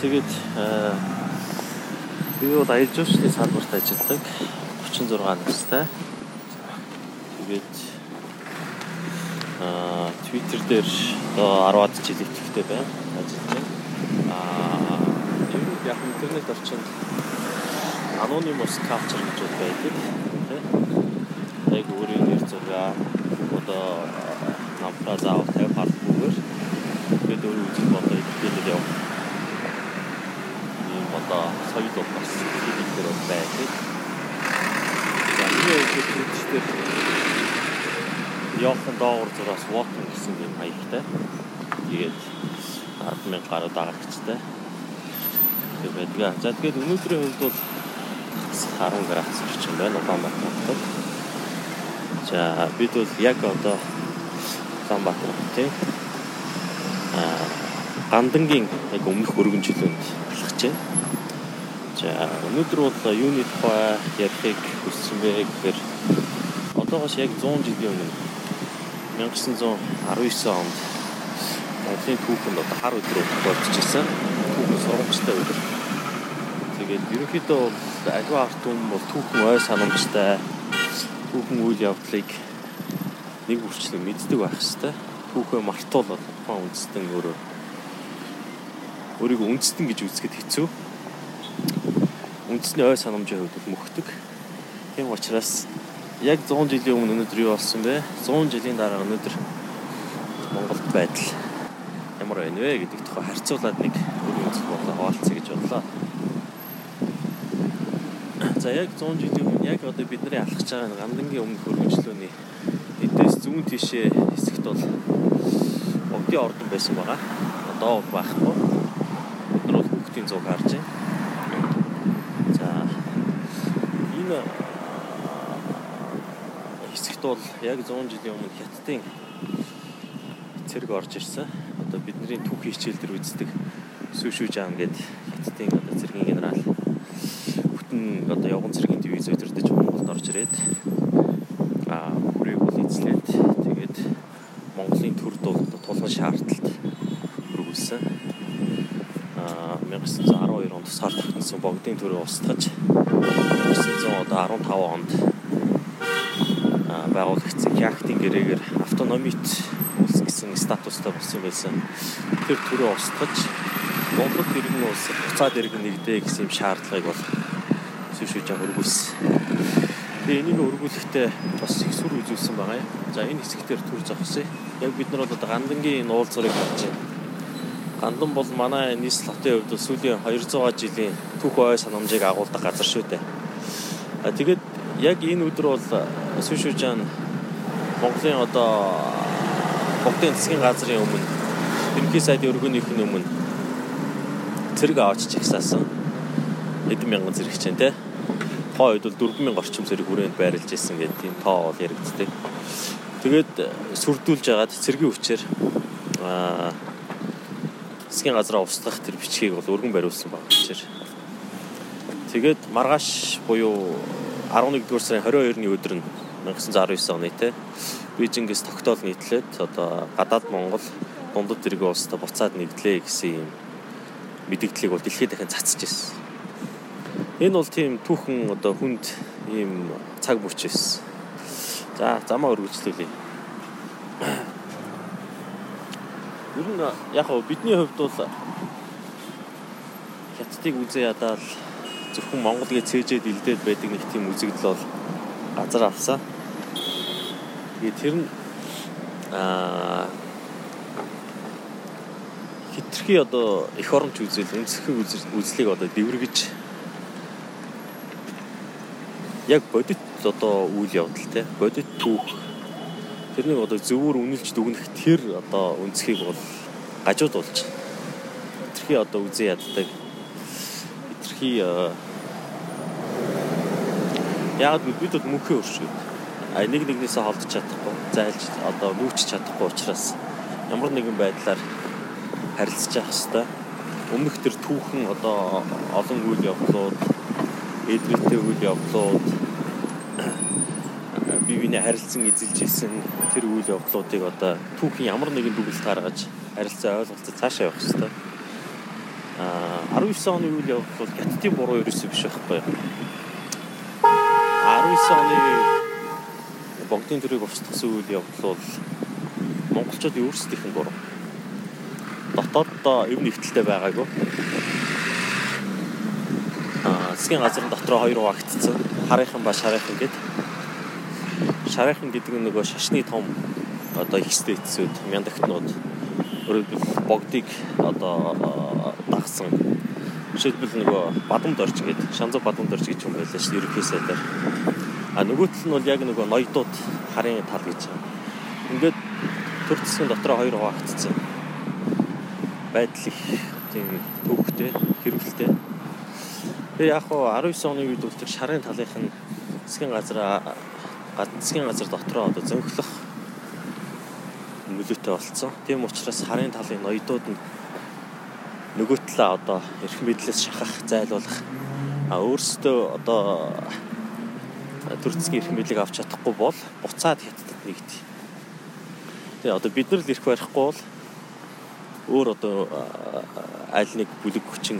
тэгээд би бол аялал жуулчлалын салбарт ажилладаг 36 настай. Тэгээд аа Twitter дээр одоо 10-аад жил ихэвчлэн байна. Ажиллаж байна. Аа яг интернет орчинд anonymous culture гэж байдаг. Тэ? Яг өөрийн нэр зураг одоо нампра заав 50 хардгүйгээр тэгээд өөрөө үзэл бодоо илэрхийлэл явах. Одоо соёл бол хийх дээр байдаг. За энэ хэлбэрчдэр Йохан доогор зураас Water гэсэн юм хаягтай. Тэгээд 100000 гаруй дагагчтай. Тэгээд байдаг. За тэгээд өнөөдрийн хувьд бол 10 градус орчим байна Улаанбаатар хотод. За бид бол яг одоо Улаанбаатар хотын аа гандангийн яг өмнөх өргөн жилөнд алхаж байна. За өнөөдөр бол юуны тухай ярихыг хүссэн бэ гэхээр одоогоос яг 100 жилийн өмнө 1919 онд Монголын түүхэнд одоо хар өдрөө болчихсон. Түүхэн сургамжтай өдөр. Тэгээд ерөнхийдөө бол аливаа арт түмэн бол түүхэн ой санамжтай түүхэн үйл явдлыг нэг үрчлэн мэддэг байх хэвээр. Түүхээ мартуул тухайн үндэстэн өөрөө өөрийгөө үндэстэн гэж үзэхэд хэцүү. Үндэсний ой санамжийн хувьд мөхдөг. Тийм учраас яг 100 жилийн өмнө өнөөдөр юу болсон бэ? 100 жилийн дараа өнөөдөр Монголд байдал ямар байна вэ гэдэг тухай харьцуулаад нэг өргөн үзэл бодлоо хаваалцъя гэж бодлоо. За яг 100 жилийн өмнө яг одоо бидний алхаж байгаа гандангийн өмнөх хөргөжлөөний эдээс зүүн тишээ хэсэгт бол богдын ордон байсан байгаа. Одоо бол байхгүй. Нар бол хүүхдийн зуг харж байна. За энэ хэсэгт бол яг 100 жилийн өмнө хятадын цэрэг орж ирсэн. Одоо бидний түүхийн хичээл дээр үздэг Сүшүжаан гэдэг хятадын одоо цэргийн генерал бүтэн одоо явган цэргийн дивиз өдөрдөж Монголд орж ирээд аа бүрийг бол эзлээд тэгээд Монголын төр тулгын шаардлагад хөргүүлсэн. Аа 1912 онд тусгаар тогтносон богдын төрөө устгаж 1915 онд байгуулагдсан Хяхтын гэрээгээр автономит улс гэсэн статустай болсон байсан. Тэр төрөө устгаж Монгол иргэн улс буцаад иргэн нэгдээ гэсэн юм шаардлагыг бол шүүж хөргүүлсэн. Тэгээ энийг өргүүлэхдээ бас их сүр үзүүлсэн байгаа юм. За энэ хэсгээр төр зогсъё. Яг бид нар бол гандангийн нуул зургийг харж байна. Гандан бол манай нийс лотын хувьд сүүлийн 200 жилийн түүх ой санамжийг агуулдаг газар шүү дээ. А тэгээд яг энэ өдөр бол Сүшүжаан Монголын одоо Богдын засгийн газрын өмнө ерөнхий сайдын өргөнийхний өмнө цэрэг аваач чагсаасан хэдэн мянган зэрэг чинь те тухайн үед бол 4000 орчим зэрэг хүрээнд байрлаж исэн гэдэг тийм тоо бол яригддаг. Тэгээд сүрдүүлж агаад цэргийн хүчээр аа засгийн газраа устгах тэр бичгийг бол өргөн бариулсан баг хүчээр. Тэгээд маргааш буюу 11-р сарын 22-ны өдөр нь 1919 оны те Бээжингээс тогтоол нийтлээд одоо гадаад Монгол дундад зэрэг улстай буцаад нэгдлээ гэсэн юм мэдээллийг бол дэлхийд дахин цацж ирсэн. Энэ бол тийм түүхэн одоо хүнд ийм цаг мөч байсан. За замаа өргөжлүүлье. Ер нь яг хөө бидний хувьд бол хятадыг үзээ ядаад зөвхөн Монголыг цээжээд илдээд байдаг нэг тийм үзэгдэл бол газар авсан. Тэгээ тэр нь аа хитрхи одоо эх оронч үзэл өнцгөх үзлийг одоо дэвэргэж яг бодит одоо үйл явдал те бодит түүх тэрнийг одоо зөвөр үнэлж дүгнэх тэр одоо үнцгийг бол гажууд болж хитрхи одоо үзээ яддаг. Хитрхи яг бид бол мөнхөө өршөө а нэг нэгнээсээ холдож чадахгүй зайлж одоо нүүч чадахгүй учраас ямар нэгэн байдлаар харилцаж явах хэвээр өмнөх төр түүхэн одоо олон үйл явдлууд эдвэтэй үйл явдлууд бие биенээ харилцан эзэлж исэн тэр үйл явдлуудыг одоо түүхийн ямар нэгэн дүгэлт гаргаж харилцаа ойлголцож цаашаа явах хэрэгтэй. Аа 19 оны үйл явдал бол хятадын буруу ерөөсөө биш байхгүй. 19 оны богдын төрийг устгасан үйл явдал бол монголчууд өөрсдийнх нь буруу. Дотооддоо эв нэгтэлтэй байгаагүй. Аа засгийн газрын дотроо хоёр хуваагдсан. Харийнхан ба шарийнхан гэд. Шарийнхан гэдэг нь нөгөө шашны том одоо их стэйцүүд, мяндагтнууд богдыг одоо дагсан. Жишээлбэл нөгөө бадамд орч гэдэг шанзав бадамд орч гэж юм байлаа шүү ерөнхий сайдаар. А нөгөөт нь бол яг нөгөө ноёдууд харын тал гэж байна. Ингээд төр засгийн дотроо хоёр хуваагдсан. Байдал их тийм төвхтэй, хэрэгэлтэй. Тэгээ яг хоо 19 оны үед бол тэр шарын талынх нь засгийн газар засгийн газар дотроо одоо зөнхлөх нөлөөтэй болцсон. Тийм учраас харын талын ноёдууд нь нөгөө талаа одоо эрх мэдлээс шахах, зайлуулах а өөрсдөө одоо төрцгийн эрх мэдлийг авч чадахгүй бол буцаад хятадд нэгд. Тэгээ одоо бид нар л эрх барихгүй бол өөр одоо аль нэг бүлэг хүчин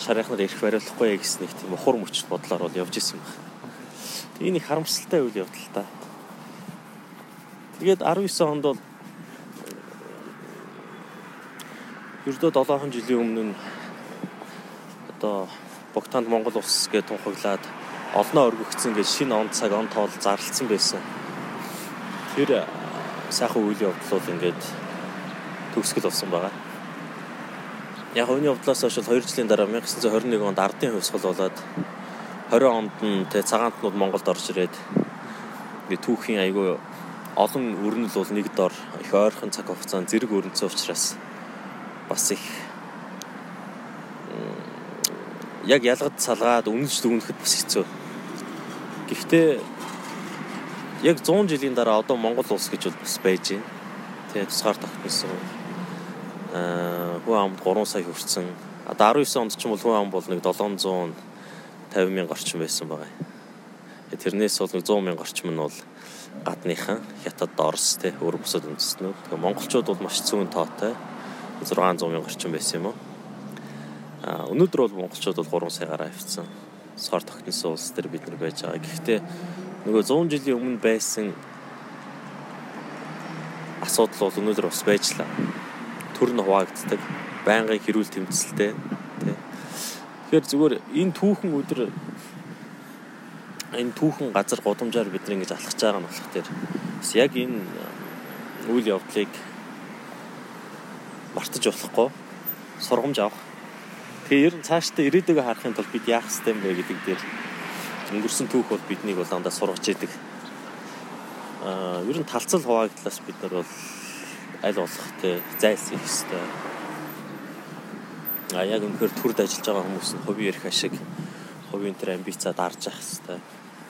шарийнхнаар эрх бариулахгүй гэсэн нэг тийм ухар мөч бодлоор бол явж исэн байна. Энэ их харамсалтай үйл явдал та. Тэгээд 19 онд бол ердөө 7 жилийн өмнө нь одоо Богтанд Монгол улс гэж тунхаглаад олноо өргөгдсөн гэж шинэ он цаг он тоол зарлцсан байсан. Тэр сайхан үйл явдлууд ингээд төгсгөл болсон байгаа. Яг энэ явдлаас хойш 2 жилийн дараа 1921 онд ардын хувьсгал болоод 20 онд нь тэ цагаантнууд Монголд орж ирээд ингээд түүхийн айгүй олон өрнөл бол нэг дор их ойрхон цаг хугацаанд зэрэг өрнөцсөн учраас бас их яг ялгад салгаад үнэлж дүгнэхэд бас хэцүү. Гэхдээ яг 100 жилийн дараа одоо Монгол улс гэж бол бас байж байна. Тэгээ тусгаар тогтносон. Аа хүн амд 3 сая хүрсэн. Одоо 19 онд ч юм бол хүн ам бол нэг 750 мянга орчим байсан байгаа. Тэрнээс бол 100 мянга орчим нь бол гадныхан хятад Орос те өөр бусад үндэстнүүд. Тэгээ монголчууд бол маш цөөн тоотой. 600 мянга орчим байсан юм уу? А өнөөдөр бол монголчууд бол 3 сая гараа авчихсан. Сор тогтносон улс төр бид нар байж байгаа. Гэхдээ нөгөө 100 жилийн өмнө байсан асуудал бол өнөөдөр бас байжлаа. Төр нь хуваагддаг. Байнгын хэрүүл тэмцэлтэй. Тэгэхээр зүгээр энэ түүхэн өдөр энэ түүхэн газар гудамжаар бид нэг ингэж алхаж байгаа нь болох тэр бас яг энэ үйл явдлыг мартаж болохгүй сургамж авах. Тэгээ ер нь цаашдаа ирээдүгөө харахын тулд бид яах ёстой юм бэ гэдэг дээр өнгөрсөн түүх бол биднийг бол дандаа сургаж идэг. Аа ер нь талцал хуваагдлаас бид нар бол аль болох те зайлсхийх ёстой. А яг өнөхөр төрд ажиллаж байгаа хүмүүс нь хувийн эрх ашиг, хувийн тэр амбицаа дарж явах ёстой.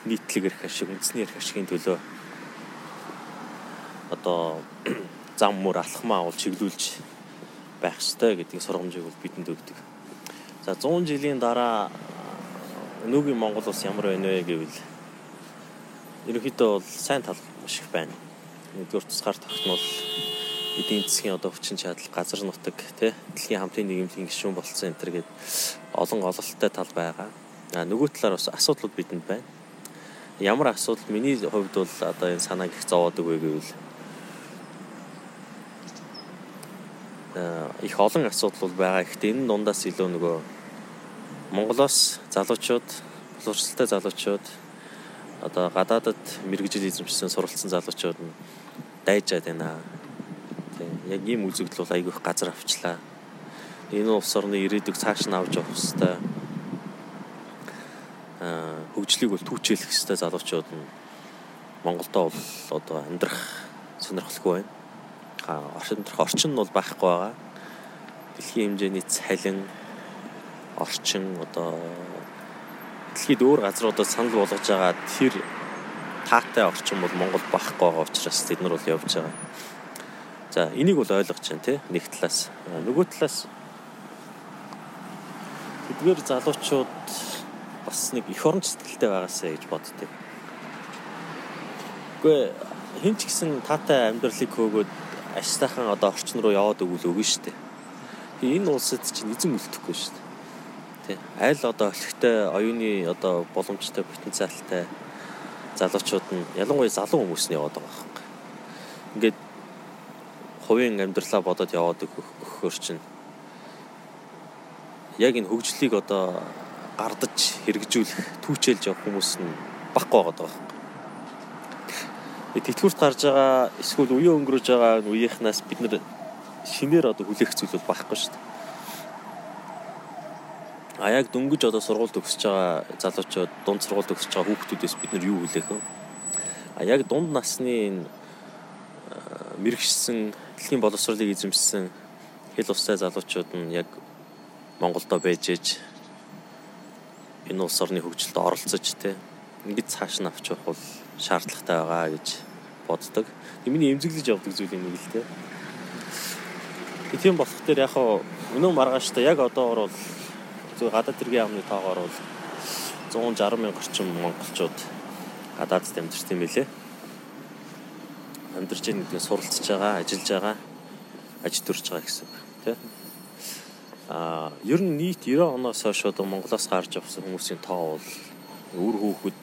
Нийтлэг эрх ашиг, үндэсний эрх ашигын төлөө одоо зам мөр алхмаа бол чиглүүлж байх ёстой гэдгийг сургамжийг бол бидэнд өгдөг. За 100 жилийн дараа өнөөгийн Монгол улс ямар байна вэ гэвэл ерөнхийдөө бол сайн тал маш их байна. Нэгдүгээр тусгаар тогтмол эдийн засгийн одоо хүчин чадал, газар нутаг, тэ дэлхийн хамтын нийгэмлэгийн гишүүн болцсон энэ төр гээд олон гололттой тал байгаа. А нөгөө талаар бас асуудлууд бидэнд байна. Ямар асуудал миний хувьд бол одоо энэ санааг их зовоодаг вэ гэвэл их олон асуудал бол байгаа. Гэхдээ энэ дундаас илүү нөгөө Монголоос залуучууд, боловсралтай залуучууд одоо гадаадад мэрэгжил эзэмшсэн суралцсан залуучууд нь дайжаад байна. Яг ийм үзэгдэл бол айгүй их газар авчлаа. Энэ улс орны ирээдүг цааш нь авч явах хэвээр аа хөгжлийг бол түүчээлэх хэвээр залуучууд нь Монголдо бол одоо амьдрах сонирхолтой байна. Аа орчин орчин нь бол байхгүй байгаа дэлхийн хэмжээний цалин орчин одоо дэлхийд өөр газруудад санал болгож байгаа тэр таатай орчин бол Монгол багхгүй байгаа учраас тэд нар бол явж байгаа. За энийг бол ойлгож байна те нэг талаас. Нөгөө талаас тэдгээр залуучууд бас нэг эх орон сэтгэлтэй байгаасаа гэж боддог. Гэхдээ хэн ч гэсэн таатай амьдралыг хөөгөөд аштайхан одоо орчин руу яваад өгвөл өгнө шүү дээ Энэ улсад чинь эзэн үлдэхгүй шүү дээ. Тэ. Аль одоо өлегтэй оюуны одоо боломжтой потенциалтай залуучууд нь ялангуяа залуу хүмүүс нь яваад байгаа юм. Ингээд хувийн амьдралаа бодоод яваад өгөхөр чинь яг энэ хөгжлийг одоо гардаж хэрэгжүүлэх, түүчэлж явах хүмүүс нь баггүй байгаа даа. Тэтгэврт гарч байгаа эсвэл үеэ өнгөрөөж байгаа үеийнхнаас бид нэр шинээр одоо хүлээх зүйл бол байхгүй шүү дээ. А яг дөнгөж одоо сургууль төгсөж байгаа залуучууд, дунд сургууль төгсөж байгаа хүүхдүүдээс бид нар юу хүлээх вэ? А яг дунд насны мэрэгшсэн дэлхийн боловсролыг эзэмшсэн хэл устай залуучууд нь яг Монголдо байж ээж энэ улс орны хөгжилд оролцож те ингэж цааш нь авч явах бол шаардлагатай байгаа гэж боддог. Миний эмзэглэж явдаг зүйл нэг л те. Тийм болох дээр яг өнөө маргааштай яг одоогор бол зөв гадаад тэргийн амны тоогоор бол 160 мянган орчим монголчууд гадаадд амьдарч тийм байлээ. Амьдарч байгаа гэдгийг суралцж байгаа, ажиллаж байгаа, аж төрж байгаа гэсэн үг тийм А ер нь нийт 90 оноос хойш одоо Монголоос гарч явсан хүмүүсийн тоо бол үр хүүхэд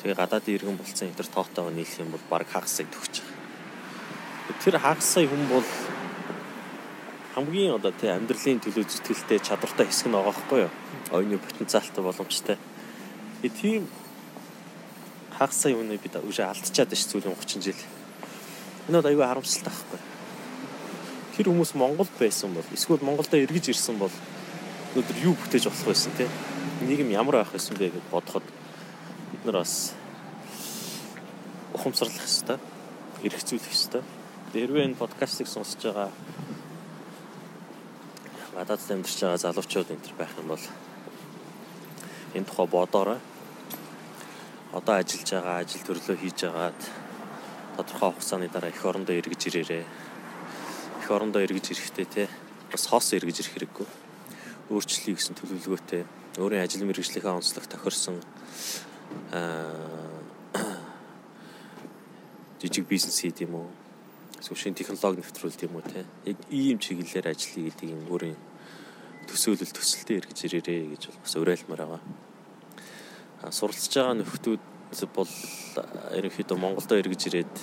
тэгээ гадаадын иргэн болцсон энэ төр тоотойгоо нийлэх юм бол баг хагасыг төгч байгаа. Тэр хагасаа хүн бол хамгийн одоо тий амьдралын төлөө зүтгэлтэй чадвартай хэсэг нь байгаа хгүй юу? Оюуны потенциалтай боломжтой. Тэгээ тийм хагасаа юуныг бид үгүй алдчихад ш зүйлэн 30 жил. Энэ бол аюу харамсалтай байхгүй. Тэр хүмүүс Монголд байсан бол эсвэл Монголдо эргэж ирсэн бол өнөөдөр юу бүтээж болох байсан те? Нийгэм ямар байх байсан бэ гэж бодоход бид нар бас ухамсарлах хэрэгтэй эргцүүлэх хэрэгтэй хэрвээ энэ подкастыг сонсож байгаа гадаад амьдарч байгаа залуучууд энэ төр байх юм бол энэ тухай бодоорой одоо ажиллаж байгаа ажил төрлөө хийж агаад тодорхой хугацааны дараа эх орондоо эргэж ирээрээ их орондоо эргэж ирэхтэй те бас хоос эргэж ирэх хэрэггүй. Өөрчлөлий гэсэн төлөвлөгөөтэй өөрийн ажил мэргэжлийнхээ онцлог тохирсон жижиг бизнес хийх юм уу? Эсвэл шинэ технологи нэвтрүүлэх юм уу те? Яг ийм чиглэлээр ажиллая гэдэг юм өөрийн төсөөлөл төсөлтөд эргэж ирээрээ гэж бас уриалмаар байгаа. Суралцж байгаа нөхдүүд бол ерөнхийдөө Монголдо эргэж ирээд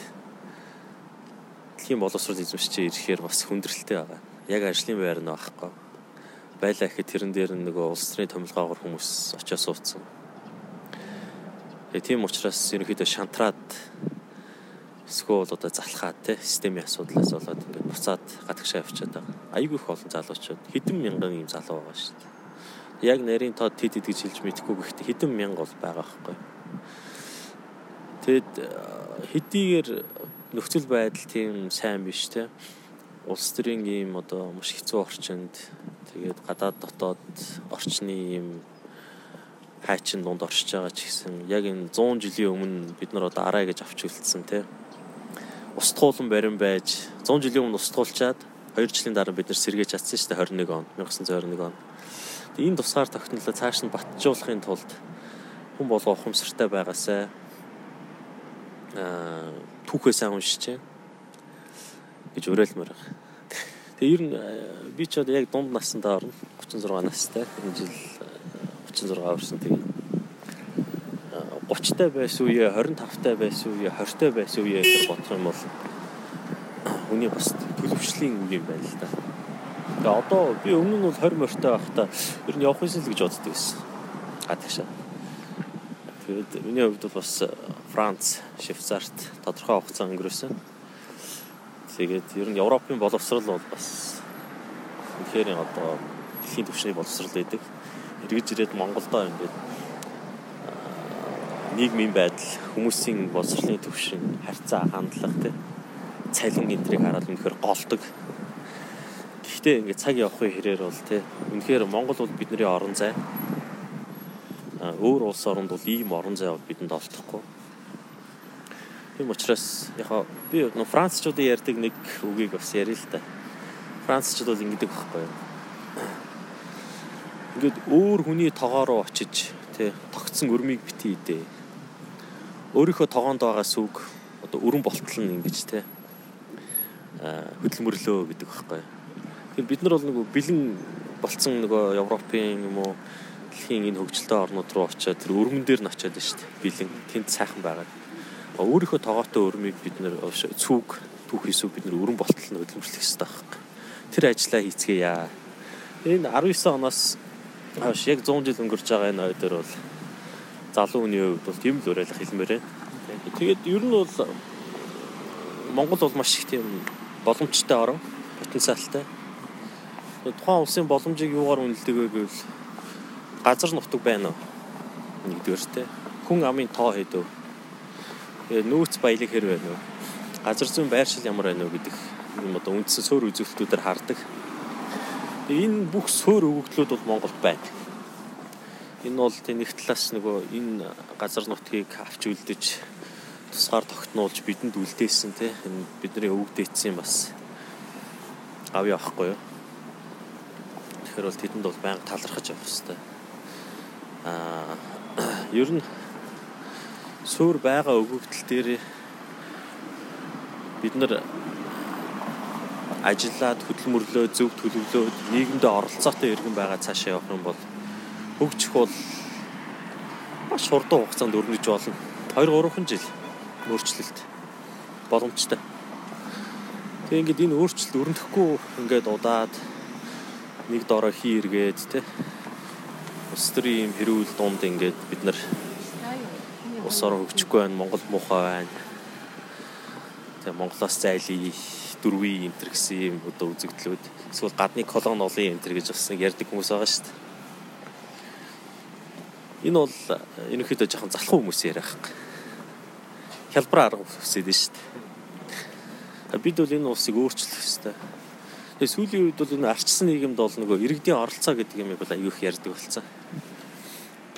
дэлхийн боловсрол эзэмшиж ирэхээр бас хүндрэлтэй байгаа. Яг ажлын байр нь байхгүй. Байлаа гэхэд тэрэн дээр нөгөө улс төрийн томилгоогоор хүмүүс очиж суудсан. Тэгээ тийм учраас ерөнхийдөө шантраад эсвэл одоо залхаад те системийн асуудлаас болоод ингээд буцаад гадагшаа явчихад байгаа. Айгүй их олон залуучууд хэдэн мянган ийм залуу байгаа шүү дээ. Яг нарийн тод тэд хэд гэж хэлж мэдэхгүй гэхдээ хэдэн мянга бол байгаа байхгүй. Тэгэд хэдийгээр нөхцөл байдал тийм сайн биш те. Улс төрийн ийм одоо маш хэцүү орчинд тэгээд гадаад дотоод орчны ийм хайчин дунд оршиж байгаа ч гэсэн яг энэ 100 жилийн өмнө бид нар одоо арай гэж авч үлдсэн те. Устгуулан барин байж 100 жилийн өмнө устгуулчаад 2 жилийн дараа бид нар сэргээж чадсан шүү дээ 21 он 1921 он. Энэ тусгаар тогтнолоо цааш нь батжуулахын тулд хүн болго ухамсартай байгаасай аа түүхээ сайн уншиж гэж уриалмаар байна. Тэгээ ер нь би ч одоо яг дунд насндаа орно 36 настай энэ жил 36 э, орсон тэгээ 30 таа байсан үе 25 таа байсан үе 20 таа байсан үе гэж бодох юм бол хүний бас төлөвшлийн үе юм байна л да. Тэгээ одоо би өмнө нь бол 20 морьтой байхдаа ер нь явах юмсэл гэж боддог байсан. А тэгшээ. Тэгээд миний хувьд бол бас Франц, Швейцарт тодорхой хугацаа өнгөрөөсөн. Тэгээд ер нь Европын боловсрал бол бас үнэхээр одоо дэлхийн түвшний боловсрал байдаг. Эргэж ирээд Монголдоо ингээд нийгмийн байдал, хүмүүсийн боловсролын түвшин, харьцаа, хандлага тий цалин энтрийг хараад үнэхээр голдог. Гэхдээ ингээд цаг явахын хэрээр бол тий үнэхээр Монгол бол бидний орон зай өөр улс оронд бол ийм орон зай бидэнд олдохгүй. Тийм учраас яг би нөө францчуудын ярьдаг нэг үгийг бас ярил л та. Францчууд бол ингэдэг байхгүй юу? Ингээд өөр хүний тоогоороо очиж тий тогтсон өрмийг битгий дээ. Өөрийнхөө тогоонд байгаа сүг одоо өрөн болтол нь ингэж тий хөдөлмөрлөө гэдэг байхгүй юу? Бид нар бол нөгөө бэлэн болцсон нөгөө Европын юм уу дэлхийн энэ хөгжилтэй орнууд руу очиад тэр өргөн дээр нь очиад шүү дээ. Бэлэн тэнд сайхан байгаа. Өөрийнхөө тоогоотой өрмийг бид нэр цүг түүх хийсүү бид нэр өрн болтол нь хөдөлмөрлөх хэрэгтэй байхгүй. Тэр ажлаа хийцгээе. Энэ 19 оноос хойш яг 100 жил өнгөрч байгаа энэ дээр бол залуу хүний хувьд бол тийм л уриалах хэлмээр байна. Тэгээд ер нь бол Монгол бол маш их тийм боломжтой орн, потенциалтай тухайн улсын боломжийг юугаар үнэлдэг вэ гэвэл газар нутаг байна уу? Нэгдүгээр те. Хүн амын тоо. Тэгээ нөөц баялаг хэр байна уу? Газар зүйн байршил ямар байна уу гэдэг юм одоо үндсэн суур үзүүлэлтүүдээр хардаг. Энэ бүх суур өгөгдлүүд бол Монголд байна. Энэ бол тэнийх талаас нөгөө энэ газар нутгийг авч үлдэж тусгаар тогтнуулж бидэнд үлдээсэн те энэ бидний өвгдээсэн бас авъя авахгүй юу? Тэгэхээр бол тэдэнд бол байнга талархаж явах хэрэгтэй. Аа ер нь суур байгаа өгөгдөл дээр бид нар ажиллаад хөдөлмөрлөө зөв төлөвлөөд нийгэмдээ оролцоотой иргэн байгаа цаашаа явах юм бол хөгжих бол маш хурдан хугацаанд өрнөж болно. 2 3 жил өөрчлөлт боломжтой. Тэгээ ингээд энэ өөрчлөлт өрнөхгүй ингээд удаад нэг доороо хий эргээд те. Улс төрийн юм хэрүүл дунд ингээд бид нар улс орон хөгжихгүй байна Монгол муухай байна. Тэгээ Монголоос зайлий дөрвийн энтер гэсэн юм одоо үзэгдлүүд. Эсвэл гадны колон олон энтер гэж бас ярьдаг хүмүүс байгаа шүү дээ. Энэ бол ерөнхийдөө жоохон залхуу хүмүүс яриах. Хялбар арга хүсээд нь шүү дээ. Бид бол энэ улсыг өөрчлөх хэрэгтэй Тэгээ сүүлийн үед бол энэ арчсан нийгэмд бол нөгөө иргэдийн оролцоо гэдэг юм бол аюух ярьдаг болсон.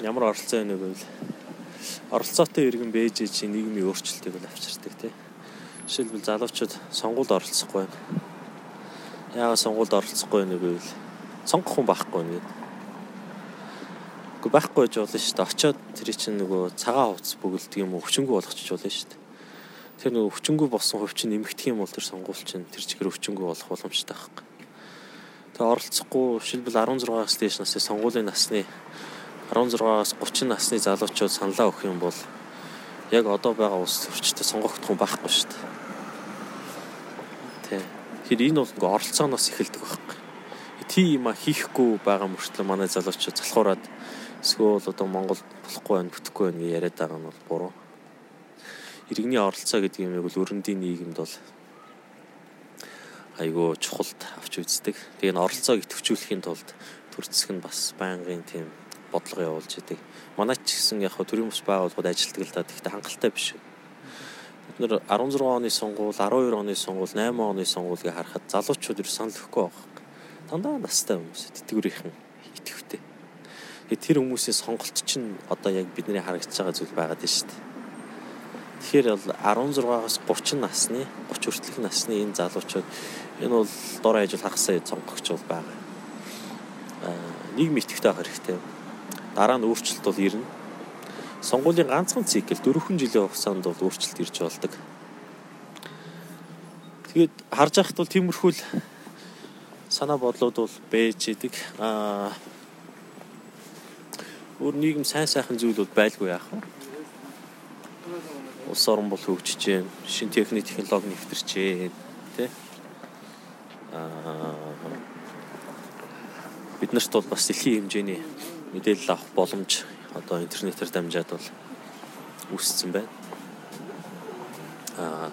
Ямар оролцоо байна вэ гэвэл оролцоотой иргэн бэж чи нийгмийн өөрчлөлтийг бол авчирдаг тий. Жишээлбэл залуучууд сонгуульд оролцохгүй байна. Яагаад сонгуульд оролцохгүй байна гэвэл сонгох хүн байхгүй нэ. Гэхдээ байхгүй гэж болно шүү дээ. Очоод тэр чинь нөгөө цагаан хувцас бөглөдөг юм уу, өвчнгөө болгочих болно шүү дээ тэр нөгөө өвчнгөө болсон хувь чинь нэмэгдэх юм бол тэр сонгуул чинь тэр чигээр өвчнгөө болох боломжтой байхгүй. Тэгээ оролцохгүй шилбэл 16-аас дээш насны сонгуулийн насны 16-аас 30 насны залуучууд саналаа өгөх юм бол яг одоо байгаа улс төрчтэй сонгогдох хүн байхгүй шүү дээ. Тэ. Тэгэхээр энэ бол нөгөө оролцооноос эхэлдэг байхгүй. Тийм а хийхгүй байгаа мөртлөө манай залуучууд залхуураад эсвэл одоо Монгол болохгүй байх, бүтэхгүй байх гэж яриад байгаа нь бол буруу иргэний оролцоо гэдэг юм бол өрөндийн нийгэмд бол айгүй чухалд авч үздэг. Тэгээ н оролцоог идэвхжүүлэхийн тулд төр зэсэг нь бас байнгын тийм бодлого явуулж идэг. Манай ч гэсэн яг төрийн бас байгууллагууд ажилтдаг л да. Гэхдээ хангалттай биш. Бид нэр 16 оны сонгуул, 12 оны сонгуул, 8 оны сонгуулийг харахад залуучууд ер санал өгөхгүй байгаа. Дандаа настай хүмүүс тэтгэврийнхэн итгэвтэй. Тэгээ тэр хүмүүсийн сонголт чинь одоо яг бидний харагдаж байгаа зүйл байгаад байна шүү дээ Тэгэхээр бол 16-аас 30 насны 30 хүртэлх насны энэ залуучууд энэ бол дор хаяж хагасаа сонгогч бол байгаа. Аа нийгэм итгэвтэй байх хэрэгтэй. Дараа нь өөрчлөлт бол ирнэ. Сонгуулийн ганцхан цикл 4 жилийн хугацаанд бол өөрчлөлт ирж болдог. Тэгээд харж байхад бол тиймэрхүү л санаа бодлууд бол бэж идэг. Аа өөр нийгэм сайн сайхан зүйл бол байлгүй яах вэ? Улс орон бол хөгжиж байна. Шин техник технологи нэвтэрч байна. Тэ? Аа бид нарт бол бас дэлхийн хэмжээний мэдээлэл авах боломж одоо интернетээр дамжаад бол үүссэн байна. Аа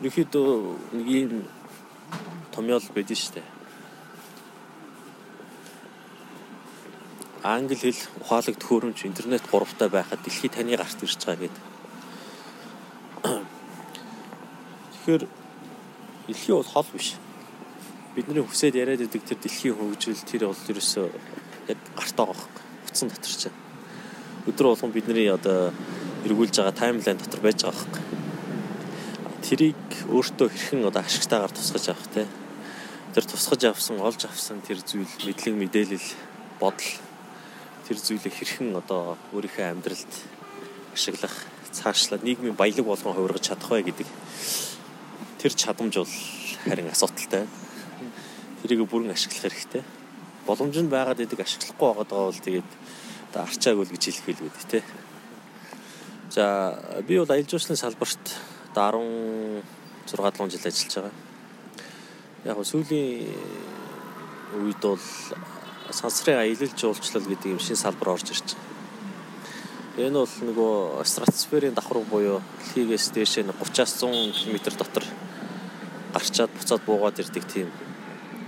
ерөнхийдөө нэг юм томьёол байдсан шүү дээ. англи хэл ухаалаг төхөөрөмж интернет гуравтай байхад дэлхий таны гарт ирж байгаа гэдэг Тэгэхээр дэлхий бол хол биш. Бидний хүсээд яриад байдаг тэр дэлхийн хөгжил тэр бол ерөөсөө яг гартаа байгаа хөөх. Утсан дотор чинь. Өдөр болгон бидний одоо эргүүлж байгаа таймлайн дотор байж байгаа хөөх. Тэрийг өөртөө хэрхэн одоо ашигтайгаар тусгаж авах те. Тэр тусгаж авсан, олж авсан тэр зүйл мэдлэг мэдээлэл бодол тэр зүйлийг хэрхэн одоо өөрийнхөө амьдралд ашиглах цаашлаад нийгмийн баялаг болгон хувиргаж чадах вэ гэдэг тэр чадамж бол харин асуудалтай. тэрийг бүрэн ашиглах хэрэгтэй. Боломж нь байгаад идэг ашиглахгүй байгаа бол тэгээд одоо арчаагүй л гэж хэлэх билгүй дээ, тэ. За би бол аялал жуулчлалын салбарт одоо 16 7 жил ажиллаж байгаа. Яг нь сүүлийн үед бол сансрын аялал жуулчлал гэдэг юм шинэ салбар орж ирж байгаа. Энэ бол нөгөө стратосферийн давхар буюу дэлхийгээс дээшээ 30-аас 100 км дотор гарчаад буцаад буугаад ирдэг тийм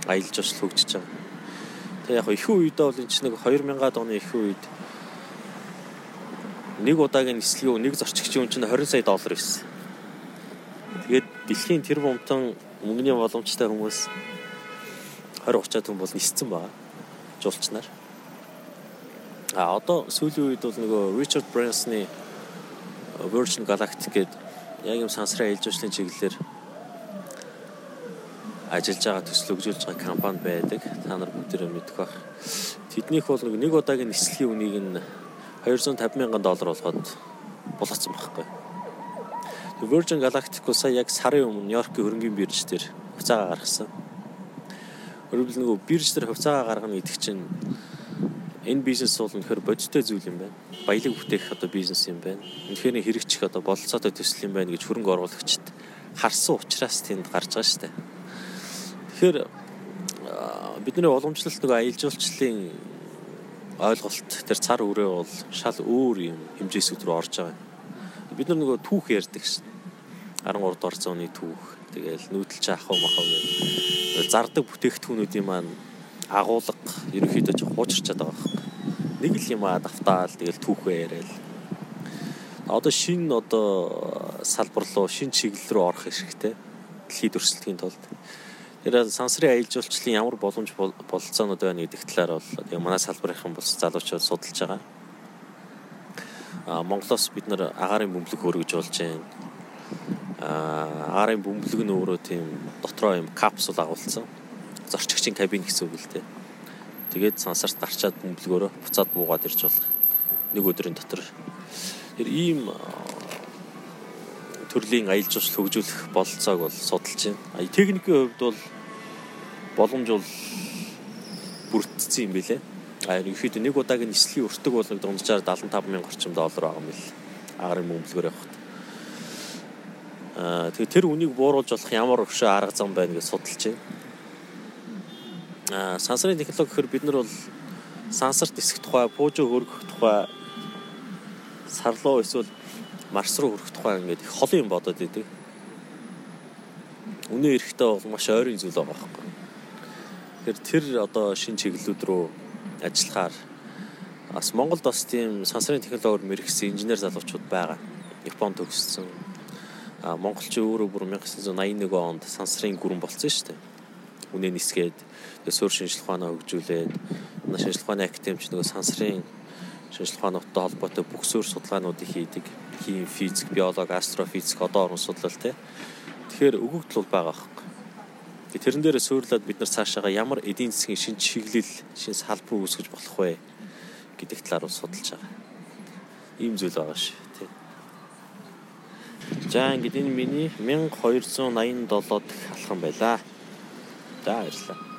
аялал жуулчлал хөгжиж байгаа. Тэгээ яг их үедээ бол энэ чинь нэг 2000-аад оны их үед нэг удаагийн нислэгийн нэг зорчигчийн үн чинь 20 сая доллар байсан. Тэгээд дэлхийн тэр бомтон мөнгөний боломжтой хүмүүс 20 30 хүн бол ниссэн байгаа. Жуулчнаар. А одоо сүүлийн үед бол нөгөө Richard Branson-ы Virgin Galactic гэдэг яг юм сансрын аялал жуулчлалын чиглэлээр ажиллаж байгаа төсөл өгжүүлж байгаа компани байдаг. Та нар бүгдээрээ мэдэх бах. Тэднийх бол нэг удаагийн нислэгийн үнийг нь 250 мянган доллар болгоод булгацсан байхгүй. Virgin Galactic сая яг сарын өмнө Нью-Йоркийн хөрөнгөний бирж дээр хувьцаагаа гаргасан. Өөрөөр нөгөө бирж дээр хувьцаагаа гаргана гэдэг чинь энэ бизнес бол үнэхээр бодиттой зүйл юм байна. Баялаг бүтээх одоо бизнес юм байна. Үнэхээр хэрэгжих одоо бололцоотой төсөл юм байна гэж хөрөнгө оруулагчид харсан учраас тэнд гарч байгаа шүү дээ. Тэгэхээр бидний уламжлалт нөгөө аялал жуулчлалын ойлголт тэр цар өрөө бол шал өөр юм хэмжээсүүд рүү орж байгаа. Бид нар нөгөө түүх ярьдаг шин. 13 дугаар зууны түүх. Тэгээл нүүдэлч ахав махав гэх зардаг бүтээгдэхүүнүүдийн маань агуулга ерөнхийдөө жоо хуучирчаад байгаа. Нэг л юм аа давтаал тэгэл түүхээ яриад. Одоо шин одоо салбар руу шин чиглэл рүү орох хэрэгтэй. Дэлхийд өрсөлдөхийн тулд Тэр сансрын аялал жуулчлалын ямар боломж бололцоонууд байна гэдэг талаар бол яг манай салбарынхан бус залуучууд судалж байгаа. А Монголоос бид нар агаарын бөмбөлөг хөргөж болж байна. А агаарын бөмбөлөг нь өөрөө тийм дотроо юм капсул агуулсан. Зорчигчийн кабин гэсэн үг л дээ. Тэгээд сансарт гарчаад бөмбөлгөөрөө буцаад буугаад ирж болох. Нэг өдрийн дотор. Тэр ийм төрлийн аялал жуулчлал хөгжүүлэх бололцоог бол судалж байна. А техникийн хувьд бол боломж бол бүрдсэн юм билэ. А ерөнхийдөө нэг удаагийн нислэгийн өртөг бол дунджаар 75 мянган орчим доллар байгаа юм бил. Агарын бөмбөлгөөр явахад. Аа тэгээ тэр үнийг бууруулж болох ямар өшөө арга зам байна гэж судалж байна. Аа сансрын технологи гэхээр бид нар бол сансарт нисэх тухай, пуужо хөргөх тухай, сарлуу эсвэл марс руу хүрэх тухай ингээд их холын юм бодоод идэг. Үнэ эрэхтэй бол маш ойрын зүйл байгаа байхгүй. Тэгэхээр тэр одоо шин чиглэлүүд рүү ажиллахаар бас Монголд бас тийм сансрын технологиор мэрэгсэн инженер залуучууд байгаа. Японд төгссөн. А монголч өөрөө бүр 1981 онд сансрын гүрэн болцсон шүү дээ. Үнэ нисгээд тэгээ суурь шинжилх ухаанаа хөгжүүлээд шинжилх ухааны академич нөгөө сансрын шинжилх ухаануудтай холбоотой бүх суурь судалгаануудыг хийдэг хим, физик, биолог, астрофизик одоо орон судлал те. Тэгэхээр өгөгдөл бол байгаа байхгүй. Тэрэн дээр суйрлаад бид нар цаашаага ямар эдийн засгийн шин чиглэл, шин салбар үүсгэж болох вэ гэдэг талаар бол судалж байгаа. Ийм зүйл байгаа ш. Тэ. За ингээд энэ миний 1287 дахь алхам байлаа. За баярлалаа.